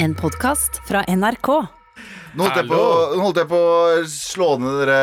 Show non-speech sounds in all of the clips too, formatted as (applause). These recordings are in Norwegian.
En podkast fra NRK. Nå holdt, jeg på, nå holdt jeg på å slå ned det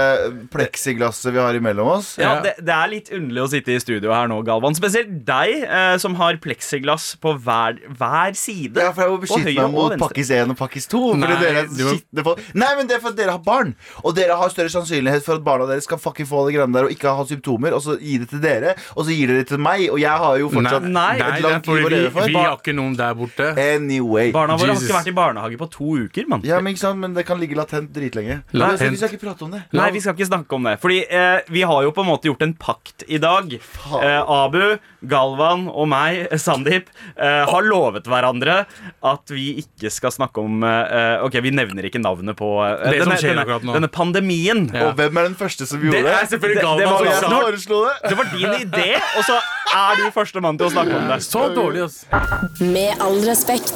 pleksiglasset vi har imellom oss. Ja, det, det er litt underlig å sitte i studio her nå, Galvan. Spesielt deg, eh, som har pleksiglass på hver, hver side. Ja, for jeg må beskytte meg mot pakkis 1 og pakkis 2. Fordi Nei, er må- Nei, men det er for at dere har barn. Og dere har større sannsynlighet for at barna deres skal fucking få det greiene der og ikke ha symptomer, og så gi det til dere, og så gir dere det til meg, og jeg har jo fortsatt Nei, et det er langt liv å vi, leve for. vi har ikke noen der borte. Anyway. Barna våre har ikke vært i barnehage på to uker, mann. Ja, men ikke sant, men det kan ligge latent dritlenge. Latent. Vi skal ikke prate om det. Nei, vi skal ikke snakke om det. Fordi eh, vi har jo på en måte gjort en pakt i dag. Eh, Abu, Galvan og meg, eh, Sandeep, eh, har lovet hverandre at vi ikke skal snakke om eh, Ok, vi nevner ikke navnet på eh, Det som denne, skjer denne, nå. denne pandemien. Ja. Og hvem er den første som gjorde Det det? er selvfølgelig Det- det var som foreslo det. Det var din idé, og så er du førstemann til å snakke om det. Så dårlig, ass. Med all respekt.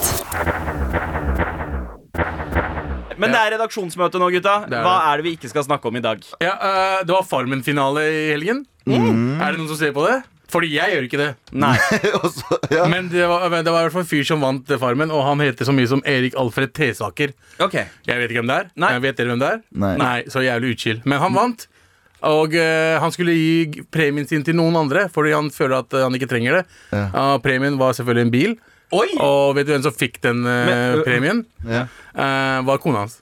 Men det er redaksjonsmøte nå, gutta. Hva er det vi ikke skal snakke om i dag? Ja, uh, det var Farmen-finale i helgen. Er det noen som ser på det? Fordi jeg gjør ikke det. Nei. (laughs) Også, ja. Men det var, men det var i hvert fall en fyr som vant Farmen, og han heter så mye som Erik Alfred Tesaker. Okay. Jeg vet ikke hvem det er. Nei. Jeg vet dere hvem det er? Nei. Så jævlig utskill. Men han vant. Og uh, han skulle gi premien sin til noen andre fordi han føler at han ikke trenger det. Ja. Uh, premien var selvfølgelig en bil. Oi! Og vet du hvem som fikk den eh, Men, ø- premien? Ja. Eh, var kona hans.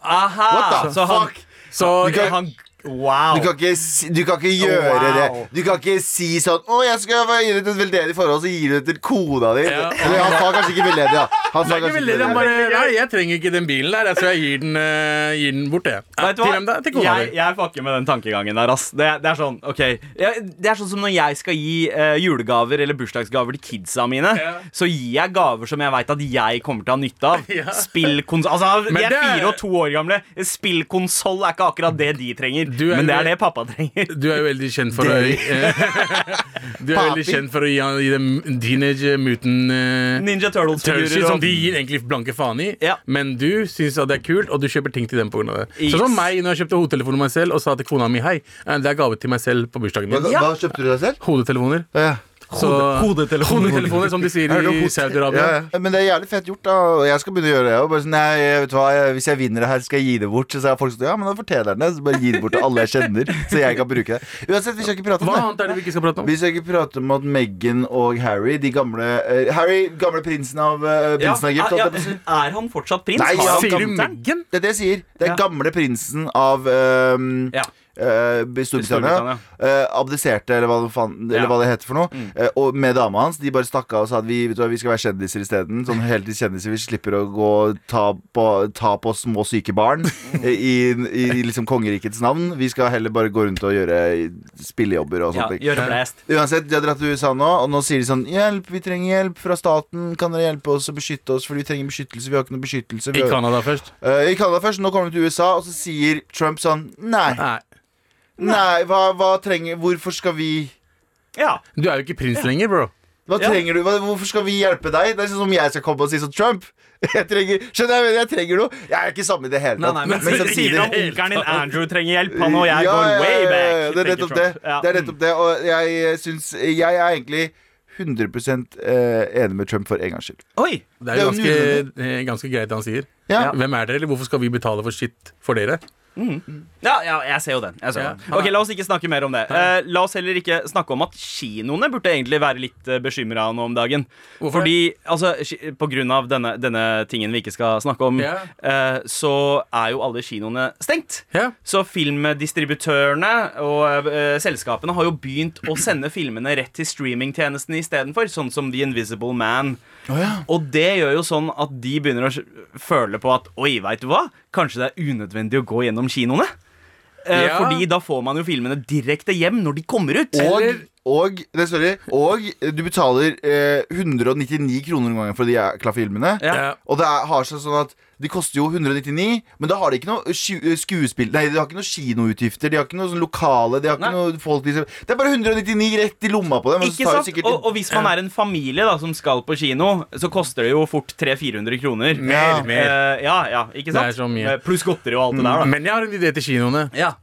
Aha! What the så han, fuck? Så Du kan- han Wow. Du kan ikke, si- du kan ikke gjøre Wow. det. Du kan ikke si sånn 'Å, jeg skal gi til et veldedig forhold', så gir du det til kona di. Ja. Eller han sa kanskje ikke veldedig, da. Han sa kanskje veldig, han veldedig. bare, nei, jeg trenger ikke den bilen der, så jeg gir den, uh, gir den bort, jeg. Ja, til hvem da? Til kona jeg, di. jeg fucker med den tankegangen der, ass. Det, det er sånn, ok jeg, Det er sånn som når jeg skal gi uh, julegaver eller bursdagsgaver til kidsa mine. Ja. Så gir jeg gaver som jeg veit at jeg kommer til å ha nytte av. (laughs) Ja. Spillkonsoll Altså, de er- fire og to år gamle. Spillkonsoll er ikke akkurat det de trenger. Du er men det er det pappa trenger. Du er jo veldig kjent for å (laughs) Du er veldig kjent for å gi, dem Teenage Mutant uh, Ninja Turtles-figurer. Turtles som de gir egentlig blanke faen i. Ja. Men du syns at det er kult, og du kjøper ting til dem pga. det. Yes. Sånn som meg når jeg kjøpte hodetelefoner meg selv og sa til kona mi hei, eh, det er gave til meg selv på bursdagen Hva, min. hva kjøpte du deg selv? Hodetelefoner. Ja. Så, hodetelefoner. hodetelefoner, som de sier Er i Saudi-Arabia. Ja, ja. Men det er jævlig fett gjort, da. Og jeg skal begynne å gjøre det. Bare sånn, nei, vet du hva, Hvis jeg vinner det her, skal jeg gi det bort. Så er folk sånn Ja, men da fortjener den det. Så bare gi det bort til alle jeg kjenner, så jeg kan bruke det. Uansett, vi skal ikke prate om Hva det. annet er det vi ikke skal prate om? Vi skal ikke prate om at Meghan og Harry, de gamle eh, Harry, gamle prinsen av uh, prinsen av Egypt. ja, er han fortsatt prins? Nei, han Sier du? Meghan? Det er det jeg sier. Det er gamle prinsen av ehm, Ja. Eh, i Storbritannia. Uh, abdiserte, eller hva, det faen, eller Ja. hva det heter for noe. Eh, og med dama hans. De bare stakk av og sa at vi, vet du hva, vi skal være kjendiser isteden. Sånn heltidskjendiser. Vi slipper å gå ta på, ta på små syke barn eh, (laughs) i, i, i liksom kongerikets navn. Vi skal heller bare gå rundt og gjøre spillejobber og Ja, gjøre blast. Uansett, de har dratt til USA nå, og nå sier de sånn Hjelp, vi trenger hjelp fra staten. Kan dere hjelpe oss å beskytte oss? Fordi vi trenger beskyttelse. Vi har ikke noe beskyttelse. Vi I Canada først. Uh, I Canada først, nå kommer de til USA, og så sier Trump sånn Nei, Nei. Nei, hva, hva trenger Hvorfor skal vi Ja. Du er jo ikke prins lenger, bro. Hva Ja. trenger du? Hva, hvorfor skal vi hjelpe deg? Det er sånn som jeg skal komme og si sånn Trump. (laughs) Jeg trenger, skjønner jeg, jeg trenger noe. Jeg er ikke sammen i det hele Nei, tatt. nei, men, Men så sier om samtidig- onkelen din Andrew trenger hjelp. Han og jeg Ja, går ja, way ja, back. ja, Det er tenker nettopp det. Trump. Ja. Det er nettopp det Og jeg syns Jeg er egentlig 100 eh, enig med Trump for en gangs skyld. Det Oi! Det er jo jo ganske, eh, ganske greit det han sier. Ja. Hvem er dere, eller hvorfor skal vi betale for shit for dere? Ja, ja, jeg ser jo den. Jeg ser Ja. den. Ok, La oss ikke snakke mer om det. Uh, la oss heller ikke snakke om at kinoene burde egentlig være litt uh, bekymra nå om dagen. Hvorfor Fordi, altså, På grunn av denne, denne tingen vi ikke skal snakke om, yeah. uh, så er jo alle kinoene stengt. Yeah. Så filmdistributørene og uh, selskapene har jo begynt å sende filmene rett til streamingtjenesten istedenfor, sånn som The Invisible Man. Og det gjør jo sånn at de begynner å føle på at Oi, veit du hva? Kanskje det er unødvendig å gå gjennom kinoene? Eh, Ja. Fordi da får man jo filmene direkte hjem når de kommer ut. Og, Eller- og, nei, sorry, og du betaler eh, 199 kroner en gang for de jækla filmene. Ja. Og det er, har seg sånn at de koster jo 199, men da har de ikke noe skuespill Nei, de har ikke noe kinoutgifter, de har ikke noe sånn lokale De har ikke Nei. noe folk liksom. Det er bare 199 rett i lomma på dem. Ikke sant? sikkert- Og, og hvis man er en familie da som skal på kino, så koster det jo fort 300-400 kroner. Mer, mer. Uh, ja, ja, ikke sant? Eh, Pluss godteri og alt det der, da. Men jeg har en idé til kinoene. Ja.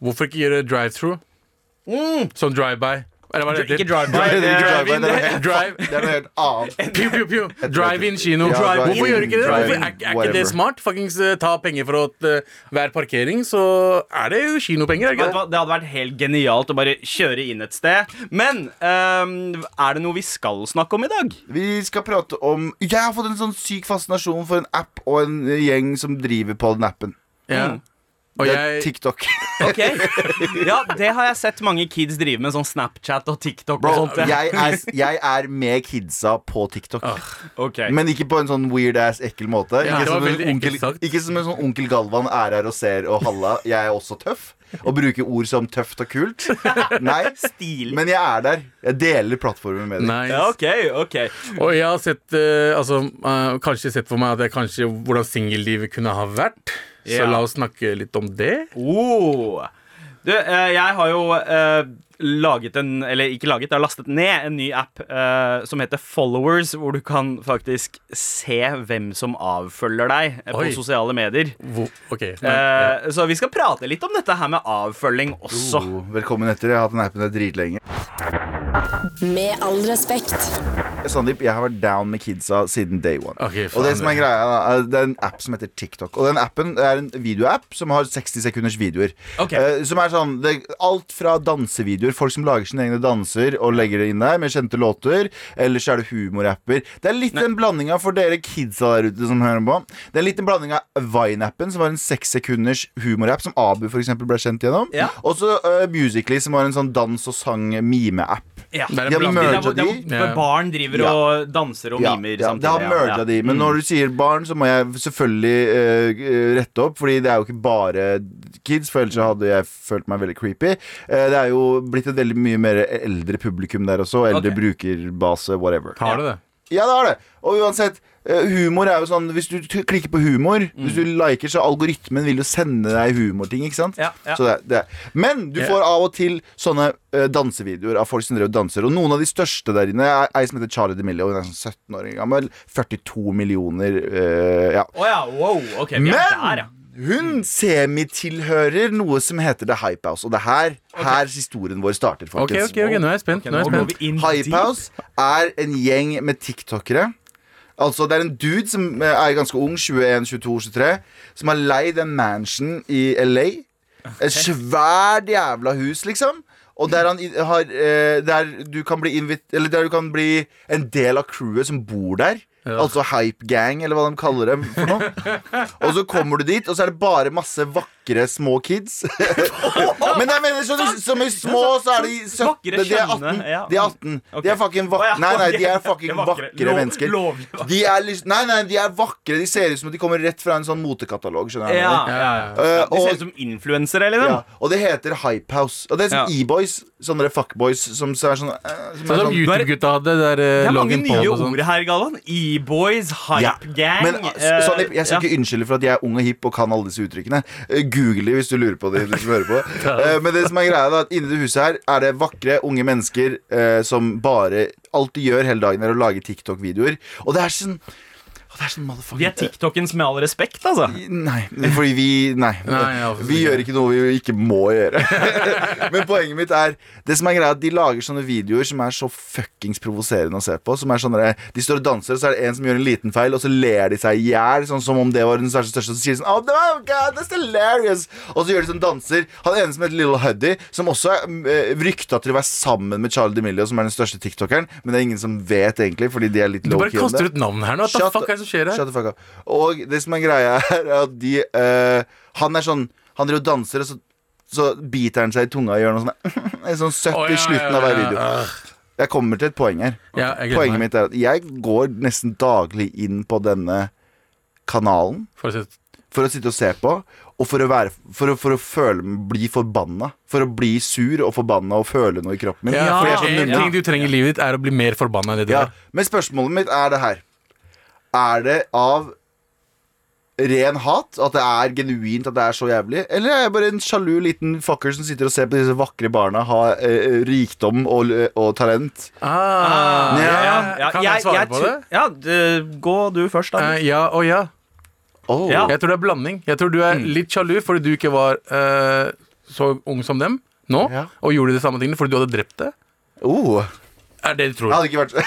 Hvorfor ikke gjøre drive-through? Mm. Sånn drive-by. Eller hva det Ikke heter. drive-by. Det er ikke drive-by, det noe helt annet. (laughs) Pew, pew, pew. Drive-in kino. Hvorfor gjør ikke det? Hvorfor, er, er ikke whatever. det smart? Fuckings eh, ta penger for å, eh, hver parkering, så er det jo kinopenger, er ikke det? Det hadde vært helt genialt å bare kjøre inn et sted. Men um, er det noe vi skal snakke om i dag? Vi skal prate om Jeg har fått en sånn syk fascinasjon for en app og en gjeng som driver på den appen. Ja. Mm. Og Det er jeg TikTok. (laughs) Ok Ja, det har jeg sett mange kids drive med, sånn Snapchat og TikTok og sånt. jeg er, (laughs) jeg er med kidsa på TikTok. Ok Men ikke på en sånn weird ass, ekkel måte. Ja, ikke, som en onkel, ikke som en sånn onkel Galvan er her og ser og halla. Jeg er også tøff. Og bruker ord som tøft og kult. Nei, Stil. men jeg er der. Jeg deler plattformen med deg. Nice. Ja, okay, okay. Og jeg har sett uh, Altså, uh, kanskje sett for meg at er kanskje hvordan singellivet kunne ha vært. Så la oss snakke litt om det. oh. Du, eh, jeg har jo eh, laget en Eller ikke laget, jeg har lastet ned en ny app uh, som heter Followers, hvor du kan faktisk se hvem som avfølger deg eh, på Oi. sosiale medier. Hvor, ok men, ja. Eh, Så vi skal prate litt om dette her med avfølging også. Oh, velkommen etter. Jeg har hatt den appen dritlenge. Med all respekt. Sandeep, jeg har vært down med kidsa siden day one. Okay, og det som er greia da, er Det er en app som heter TikTok. Og den appen er en videoapp som har 60 sekunders videoer. Okay. Uh, som er sånn det, Alt fra dansevideoer, folk som lager sine egne danser og legger det inn der med kjente låter. Eller så er det humorapper. Det er litt en blanding av for dere kidsa der ute som hører på. Det er litt en blanding av Vine-appen, som var en seks sekunders humorapp, som Abu for eksempel ble kjent gjennom. Ja. Og så uh, Musically, som var en sånn dans- og sang-mime-app. Ja. De har er merga er de. hvor barn driver Ja. og danser og mimer ja, samtidig. De har ja, merga de. Men Mm. når du sier barn, så må jeg selvfølgelig uh, rette opp. Fordi det er jo ikke bare kids, for ellers så hadde jeg følt meg veldig creepy. Uh, det er jo blitt et veldig mye mer eldre publikum der også. Eldre okay. brukerbase, whatever. Har du det? Ja, det har det. Og uansett, humor er jo sånn Hvis du klikker på humor, hvis du liker, så algoritmen vil jo sende deg humorting, ikke sant? Mm. Ja, ja. Så det, det. Men du får av og til sånne uh, dansevideoer av folk som drev og danser. Og noen av de største der inne er ei som heter Charlie DeMillo. Hun er sånn 17 år gammel. 42 millioner Uh, Ja. Oh, ja, wow. Okay, Men der, ja. hun semitilhører noe som heter The Hype House. Og det er her, her historien vår starter, Ok, Okay, ok, ok, nå er jeg spent. Okay, Nå er jeg spent. Hype. House er en gjeng med tiktokere. Altså Det er en dude som eh, er ganske ung, 21, 22, 23, som har leid en mansion i LA. Et svært jævla hus, liksom. Og der, han har, eh, der du kan bli invit Eller der du kan bli en del av crewet som bor der. Ja. Altså Hype Gang, eller hva de kaller dem for noe. (laughs) Og så kommer du dit, og så er det bare masse vakre små kids. (laughs) Men jeg mener, så, som i små, så er de 17 Vakre, De er 18. De er 18 De er fucking vakre Nei, nei, de er (laughs) fucking vakre, vakre. Mennesker. De er Nei, nei, de er vakre. De ser ut som at de kommer rett fra en sånn motekatalog. Skjønner jeg? Ja, ja, ja. Eh, De ser ut som influensere, liksom. ja, og det heter Hype House. Og det er sånn E-boys. Sånne fuckboys som er sånn, eh, som Sånn som sånn YouTube-gutta hadde. Der, Det uh, er mange nye sånn. ord her, Galvan. E-boys, hype gang. Men eh, sånn, jeg, jeg skal ikke unnskylde for at jeg er ung og hipp og kan alle disse uttrykkene. Google det hvis du lurer på det. Du som hører på. (laughs) uh, men det som er greia da, at inni det huset her er det vakre, unge mennesker uh, som bare Alt de gjør hele dagen, er å lage TikTok-videoer. Og det er sånn Vi er TikTokens med all respekt, altså. Nei, fordi vi Nei. Nei, ja, vi gjør ikke noe vi ikke må gjøre. (laughs) Men poenget mitt er Det som er greia de lager sånne videoer som er så fuckings provoserende å se på. Som er sånne, De står og danser, og så er det en som gjør en liten feil, og så ler de seg i hjel. Sånn som om det var den største, største og så sier de sånn Oh, no, God, that's hilarious Og så gjør de sånn danser. Han ene som heter Little Huddy, som også er uh, rykta til å være sammen med Charlie DeMillo, som er den største tiktokeren, men det er ingen som vet egentlig, fordi de er litt Du low bare kaster ut navn her nå. What the fuck er det som skjer her? Shut the fuck up. Og det som er greia, er at de eh, Han er sånn Han driver og danser, og så, så biter han seg i tunga og gjør noe sånn En (laughs) sånn søtt Å, i ja, slutten ja, av hver ja, video. ja. Jeg kommer til et poeng her. Ja, jeg gleder Poenget meg. mitt er at jeg går nesten daglig inn på denne kanalen For å se- for å sitte og se på, og for å, være, for å, for å føle, bli forbanna. For å bli sur og forbanna og føle noe i kroppen min. Ja, Fordi jeg er sånn En nummen. ting du trenger i livet ditt, er å bli mer forbanna enn det du Ja, er. men spørsmålet mitt er det her. Er det av ren hat? At det er genuint at det er så jævlig? Eller er jeg bare en sjalu liten fucker som sitter og ser på disse vakre barna ha eh, rikdom og, og talent? Ah, Ja, Ja, Kan jeg svare på det? Ja, du, gå du først, da. Eh, ja og ja. Oh. Ja. Jeg tror det er blanding. Jeg tror du er litt sjalu fordi du ikke var eh, så ung som dem nå, Ja. og gjorde de samme tingene fordi du hadde drept det. Oh, Er det du jeg tror. hadde ikke vært (laughs)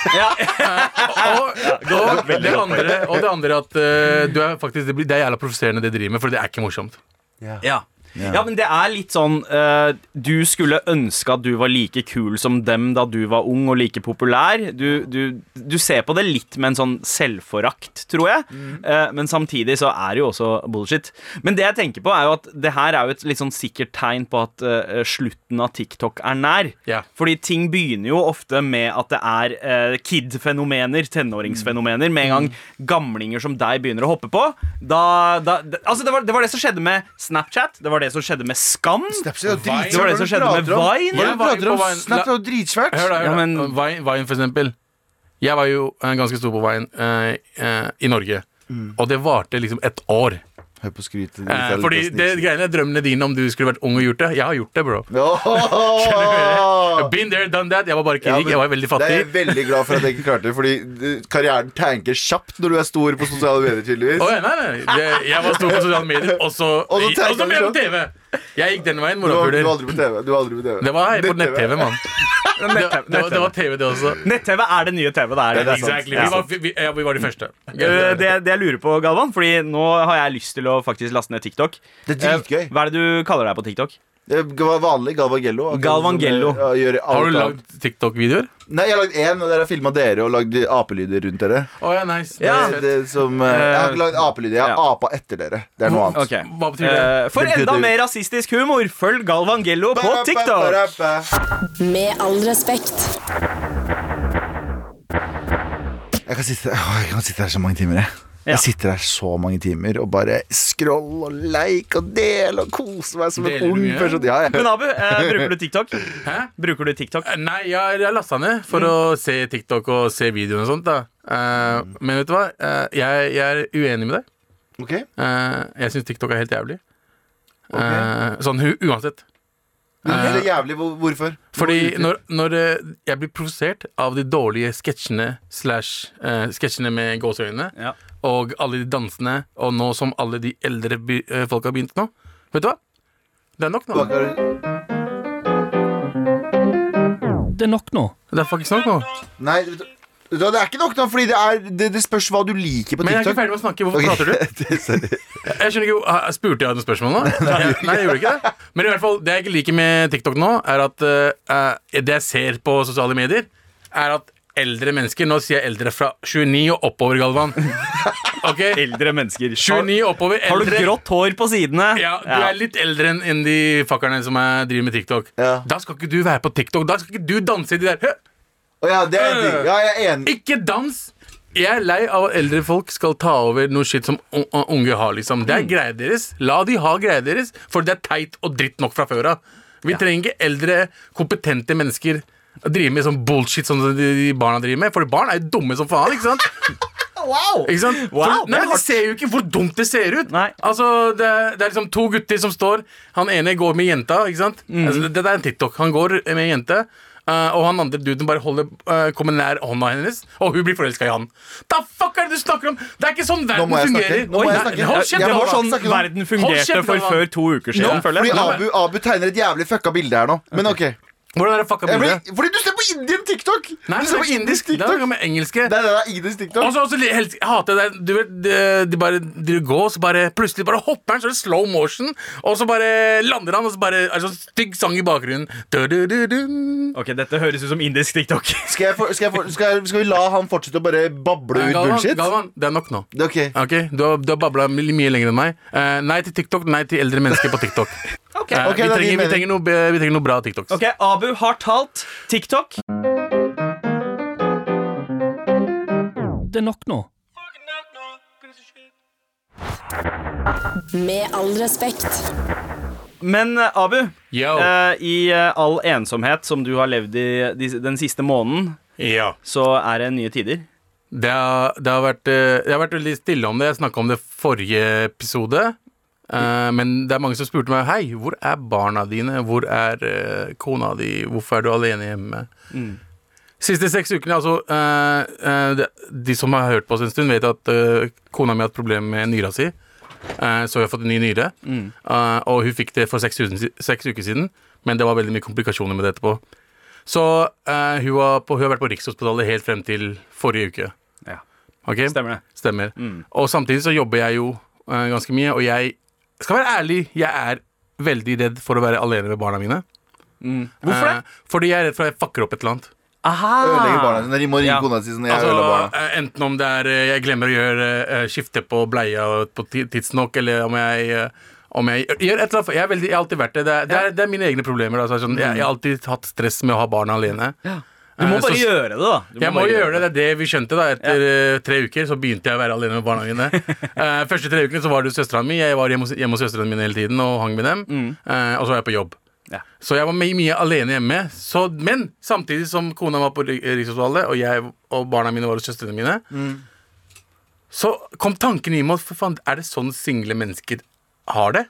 Og, og, det andre, og det andre at uh, du er faktisk, det, blir, det er jævla provoserende det du driver med, for det er ikke morsomt. Ja. Ja, men det er litt sånn uh, Du skulle ønske at du var like kul som dem da du var ung og like populær. Du, du, du ser på det litt med en sånn selvforakt, tror jeg. Eh, men samtidig så er det jo også bullshit. Men det jeg tenker på, er jo at det her er jo et litt sånn sikkert tegn på at uh, slutten av TikTok er nær. Yeah. Fordi ting begynner jo ofte med at det er kid-fenomener, tenåringsfenomener. Med en gang gamlinger som deg begynner å hoppe på. Da, da, det, altså det, var, det var det som skjedde med Snapchat. Det var det som skjedde med Skam. Snapchat er jo Det var det som skjedde med Vine. Hva du prater om? Vine. Snapchat er jo dritsvært. Hør da, hør Ja, men- Vine, Vine, for eksempel. Jeg var jo eh, ganske stor på Vine uh, uh, i Norge. Og det varte liksom et år. Hør på skrytet. Eh, fordi det greiene er drømmene dine om du skulle vært ung og gjort det. Jeg har gjort det, bro. Oh! (laughs) Been there, done that. Jeg var bare ikke rik. Jeg var veldig Det er fattig. jeg veldig glad for at jeg ikke klarte det, fordi eh, karrieren tanker kjapt når du er stor på sosiale medier, tydeligvis. Oh, ja, nei, nei. Det, jeg var stor på sosiale medier, og så Og så og på TV. Jeg gikk den veien, var, du var aldri på TV. Du var aldri på TV. Det var på Nett-TV. mann. Det, det, var- det var TV, det også. Nett-TV er det nye TV. Det er det. det er sant. Exactly. Ja. Vi, var, vi, ja, vi var de første. Eh, det, det jeg lurer på, Galvan, Fordi nå har jeg lyst til å faktisk laste ned TikTok. Det er dritgøy. Eh, Hva er det du kaller deg på TikTok? Det var vanlig Galvangello. Galvangello. eh, Har du lagd TikTok-videoer? Nei, jeg har lagd én, og dere har filma dere og lagd apelyder rundt dere. Oh, ja, nice. Ja. Det, det som, eh, jeg har ikke lagd apelyder, jeg har Ja. apa etter dere. Det er noe annet. Okay. Hva betyr det? Eh, For enda mer rasistisk humor, følg Galvangello på TikTok! Med all respekt. Jeg kan sitte, jeg kan sitte her så mange timer, jeg. Ja. Jeg sitter her så mange timer og bare scroll og like og del og kose meg som en ung person. Ja, ja. Men Abu, eh, bruker du TikTok? Hæ? Bruker du TikTok? Eh, Nei, jeg, jeg lasta ned for å se TikTok og se videoene og sånt. da Eh, Men vet du hva? Uh, jeg, jeg er uenig med deg. Ok, Uh, jeg syns TikTok er helt jævlig. Eh, sånn uansett. Det er jævlig, Hvorfor? Fordi når, når eh, jeg blir provosert av de dårlige sketsjene slash eh, Sketsjene med gåseøyne Ja. og alle de dansene, og nå som alle de eldre by, eh, folk har begynt nå Vet du hva? Det er nok nå. Det er nok nå. Det er faktisk nok nå. Nei, vet du- det er ikke nok, da, fordi det, er, det, det spørs hva du liker på TikTok. Men jeg er ikke ferdig med å snakke. Hvorfor prater du? (laughs) Jeg skjønner ikke, Spurte jeg noen spørsmål nå? (laughs) Jeg, nei, jeg gjorde ikke det. Men i hvert fall, det jeg ikke liker med TikTok nå, er at uh, det jeg ser på sosiale medier, er at eldre mennesker Nå sier jeg eldre fra 29 og oppover, Galvan. Ok? (laughs) Eldre mennesker. 29 og oppover. Har du grått hår på sidene? Ja, Du er litt eldre enn de fuckerne som er, driver med TikTok. Ja. Da skal ikke du være på TikTok. Da skal ikke du danse i de der Å ja, det er ting. Ja, jeg er enig. Ikke dans! Jeg er lei av at eldre folk skal ta over noe shit som un- un- unge har. liksom Det er greia deres. La de ha greia deres, for det er teit og dritt nok fra før av. Vi trenger ikke eldre, kompetente mennesker å drive med sånn bullshit som de, barna driver med. For barn er jo dumme som faen. ikke sant? (laughs) Wow! Ikke sant? Wow, for, nei, men. De ser jo ikke hvor dumt det ser ut. Nei. Altså, det, er- det er liksom to gutter som står. Han ene går med jenta. ikke sant? Mm. Altså, det, det er en TikTok. Han går med en jente. Eh, og han andre duden bare holder, uh, kommer nær hånda hennes, og hun blir forelska i han. Da fuck er det du snakker om?! Det er ikke sånn Nå verden må jeg fungerer. Nå må jeg snakke. Hold kjeft, Jeg må var sånn snakke verden fungerte for før to uker siden, Ja, føler Fordi. Abu, Abu tegner et jævlig fucka bilde her nå. Men ok. Hvordan er det fucka bildet? fordi du ser på Indian TikTok! Nei, du det ser er på indisk TikTok. Det er med engelske. Det er det der indisk TikTok. Og så helst, jeg hater det du vet, de, de bare de går, så bare plutselig bare hopper han, så er det slow motion, og så bare lander han, og så bare er det sånn stygg sang i bakgrunnen. Du, du, du, du. Ok, Dette høres ut som indisk TikTok. (laughs) Skal, jeg for, skal, jeg for, skal, jeg, skal vi la han fortsette å bare bable ut Galvan, bullshit? Galvan, det er nok nå. Okay. okay Ok. Ok, Du har, du har babla mye lenger enn meg. Uh, nei til TikTok, nei til eldre mennesker på TikTok. (laughs) Eh, Ok, vi, det er din trenger, vi, mening. trenger noe, be- vi trenger noe bra TikToks. Ok, Abu har talt TikTok. Det er nok nå. Med all respekt. Men eh, Abu, Yo. eh, i eh, all ensomhet som du har levd i de, den siste måneden, Ja. så er det nye tider. Det har, det, har vært, eh, det har vært veldig stille om det. Jeg snakka om det forrige episode. Eh, men det er mange som spurte meg Hei, hvor er barna dine? Hvor er uh, kona di? Hvorfor er du alene hjemme? Siste seks ukene, altså uh, eh, de, de som har hørt på oss en stund, vet at kona mi har hatt problemer med nyra si. Så hun har fått en ny nyre. Eh, og hun fikk det for seks, seks uker siden, men det var veldig mye komplikasjoner med det etterpå. Så hun, var på, hun har vært på Rikshospitalet helt frem til forrige uke. Ja. Okay? Stemmer det. Stemmer. Mm. Og samtidig så jobber jeg jo ganske mye, og jeg skal være ærlig, jeg er veldig redd for å være alene med barna mine. Hvorfor det? Eh, fordi jeg er redd for at jeg fucker opp et eller annet. Ødelegger barna sine. De må ringe Ja. kona si sånn. Jeg Altså, barna. eh, enten om det er eh, jeg glemmer å gjøre eh, skifte på bleia på ti- tidsnok, eller om jeg eh, om jeg gjør et eller annet Jeg, er veldig, jeg har alltid vært det. Det er, det er, det er mine egne problemer. Altså, sånn, jeg, jeg har alltid hatt stress med å ha barna alene. Du må Eh, bare så- gjøre det, da. Du Jeg må bare gjøre det. Det er det vi skjønte. da Etter ja. tre uker så begynte jeg å være alene med barna mine. (laughs) Eh, første tre ukene så var det søstera mi. Jeg var hjemme hos, hjemme hos søstrene mine hele tiden og hang med dem. Eh, og så var jeg på jobb. Ja. Så jeg var mye, mye alene hjemme. Så, men samtidig som kona var på Ri- Rikshospitalet, og jeg og barna mine var hos søstrene mine, så kom tanken i meg at for faen, er det sånn single mennesker har det?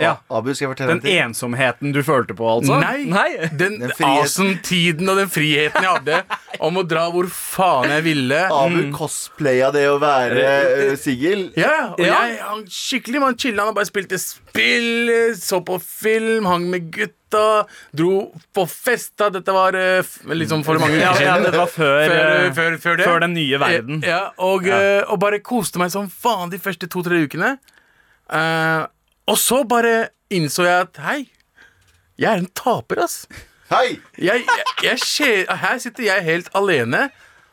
Ja. Abu, skal jeg fortelle Den en ensomheten du følte på, altså? Nei. Den, Den friheten. awesome-tiden og den friheten jeg hadde (laughs) om å dra hvor faen jeg ville. Abu cosplaya det å være uh, singel. Ja, og Ja. jeg han skikkelig man chilla. Han bare spilte spill, så på film, hang med gutta, dro på festa. Dette var eh, f- liksom for mange Ja, uker ja, siden. det var før, før, eh, før, før, det. før den nye verden. Ja, og, eh, og bare koste meg som faen de første to-tre ukene. Eh, og så bare innså jeg at hei, jeg er en taper, ass. Hei! Jeg, jeg, jeg, skje- her sitter jeg helt alene.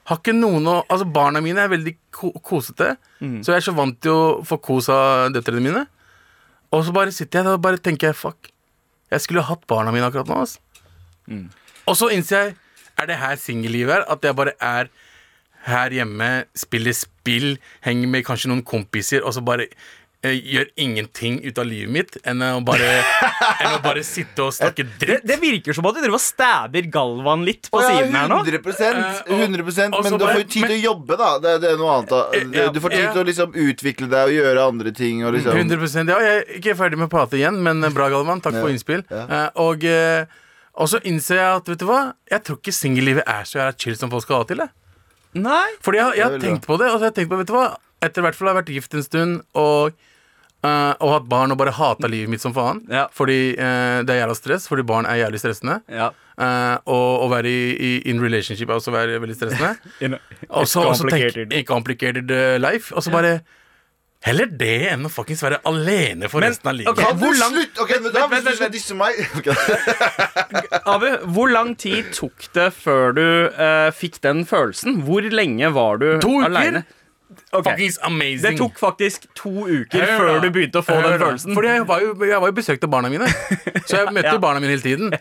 Har ikke noen å Altså, barna mine er veldig ko kosete, så jeg er så vant til å få kos av døtrene mine. Og så bare sitter jeg der og bare tenker jeg, fuck. Jeg skulle hatt barna mine akkurat nå, ass. Og så innser jeg Er det her singellivet er? At jeg bare er her hjemme, spiller spill, henger med kanskje noen kompiser, og så bare gjør ingenting ut av livet mitt enn å bare, (laughs) enn å bare sitte og snakke dritt. det virker som at du driver og stabber Galvan litt på oh, ja, siden her nå. 100, Eh, og- 100 og Men du får jo tid til å jobbe, da. Det, det er noe annet. Eh, da Du får tid til å liksom utvikle deg og gjøre andre ting. Og liksom 100 Ja, jeg er ikke ferdig med å prate igjen, men eh, bra, Galvan. Takk for innspill. ja. Eh, og, eh, og så innser jeg at vet du hva Jeg tror ikke singellivet er så chill som folk skal ha til det. Nei. Fordi jeg, jeg har tenkt på det, og så har jeg tenkt på, vet du hva Etter hvert fall har jeg vært gift en stund og, eh, og hatt barn og bare hata livet mitt som faen. Ja. Fordi uh, det er jævla stress, fordi barn er jævlig stressende. Ja. Uh, og å være i, i in relationship er også være veldig stressende. (laughs) In- Og så tenk complicated. complicated life. Og så bare Heller det enn å fuckings være alene for Men, resten av livet. Okay, Hvor lang- Slutt! Ok, men da, Vent, Hvis du vent, skal vent. disse meg. (laughs) Abu, hvor lang tid tok det før du fikk den følelsen? Hvor lenge var du To uker. alene? Amazing. Det tok faktisk to uker Hør før du begynte å få Hør den følelsen. Fordi jeg var jo, jeg var jo besøkte barna mine. (laughs) Så jeg møtte Ja. barna mine hele tiden.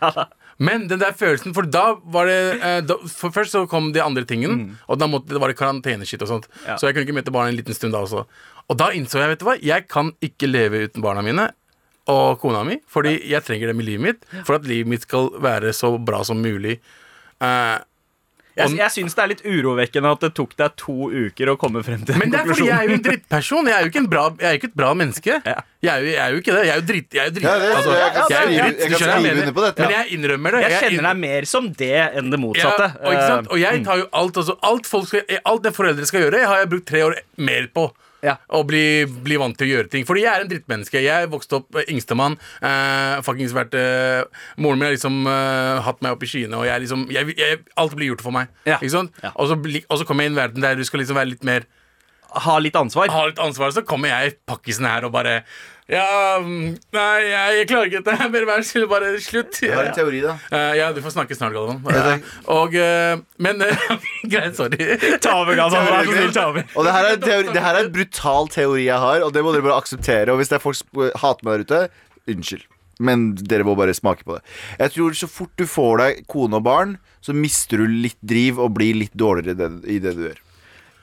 Men den der følelsen For da var det eh, da, først så kom de andre tingene, og da måtte, det var det karanteneskitt og sånt. Ja. Så jeg kunne ikke møte barna en liten stund da også. Og da innså jeg, vet du hva, jeg kan ikke leve uten barna mine. Og kona mi, fordi jeg trenger dem i livet mitt for at livet mitt skal være så bra som mulig. Eh, Jeg, jeg syns det er litt urovekkende at det tok deg to uker å komme frem til den Men det er fordi jeg er jo en drittperson. Jeg er jo ikke, en bra, jeg er jo ikke et bra menneske. (laughs) Ja. Jeg, er jo, jeg er jo ikke det. Jeg er jo dritt. Jeg er jo dritt. Ja, det- altså, jeg kan jeg er jo skrive- dritt. jeg Du kan skjønner hva skrive jeg under på dette. Men jeg innrømmer det. Jeg kjenner deg mer som det enn det motsatte. Ja, og, ikke sant? og Eh, jeg tar jo alt altså, alt, folk skal, alt det foreldre skal gjøre, har jeg brukt tre år mer på. Ja. Å bli, bli vant til å gjøre ting. Fordi jeg er en drittmenneske. Jeg vokste opp eh, yngstemann. Eh, fuckings vært eh, Moren min har liksom eh, hatt meg opp i skyene, og jeg liksom jeg, jeg, Alt blir gjort for meg. Ja. Ikke sant? Ja. Og så bli- og så kommer jeg inn i en verden der du skal liksom være litt mer ha litt ansvar. har litt ansvar, så kommer jeg pakkisen her og bare Ja, mm, nei, jeg, jeg klarer ikke dette mer. Vær så bare slutt. Jeg har en teori, da. Eh, ja, du får snakke snart, Galvan. takk. og eh, Men eh, (laughs) Greit, sorry. Ta over, Galvan. Vær så snill, ta over. Og det her, er en teori, det her er en brutal teori jeg har, og det må dere bare akseptere. Og hvis det er folk som hater meg der ute, unnskyld. Men dere må bare smake på det. Jeg tror Så fort du får deg kone og barn, så mister du litt driv og blir litt dårligere i det, i det du gjør.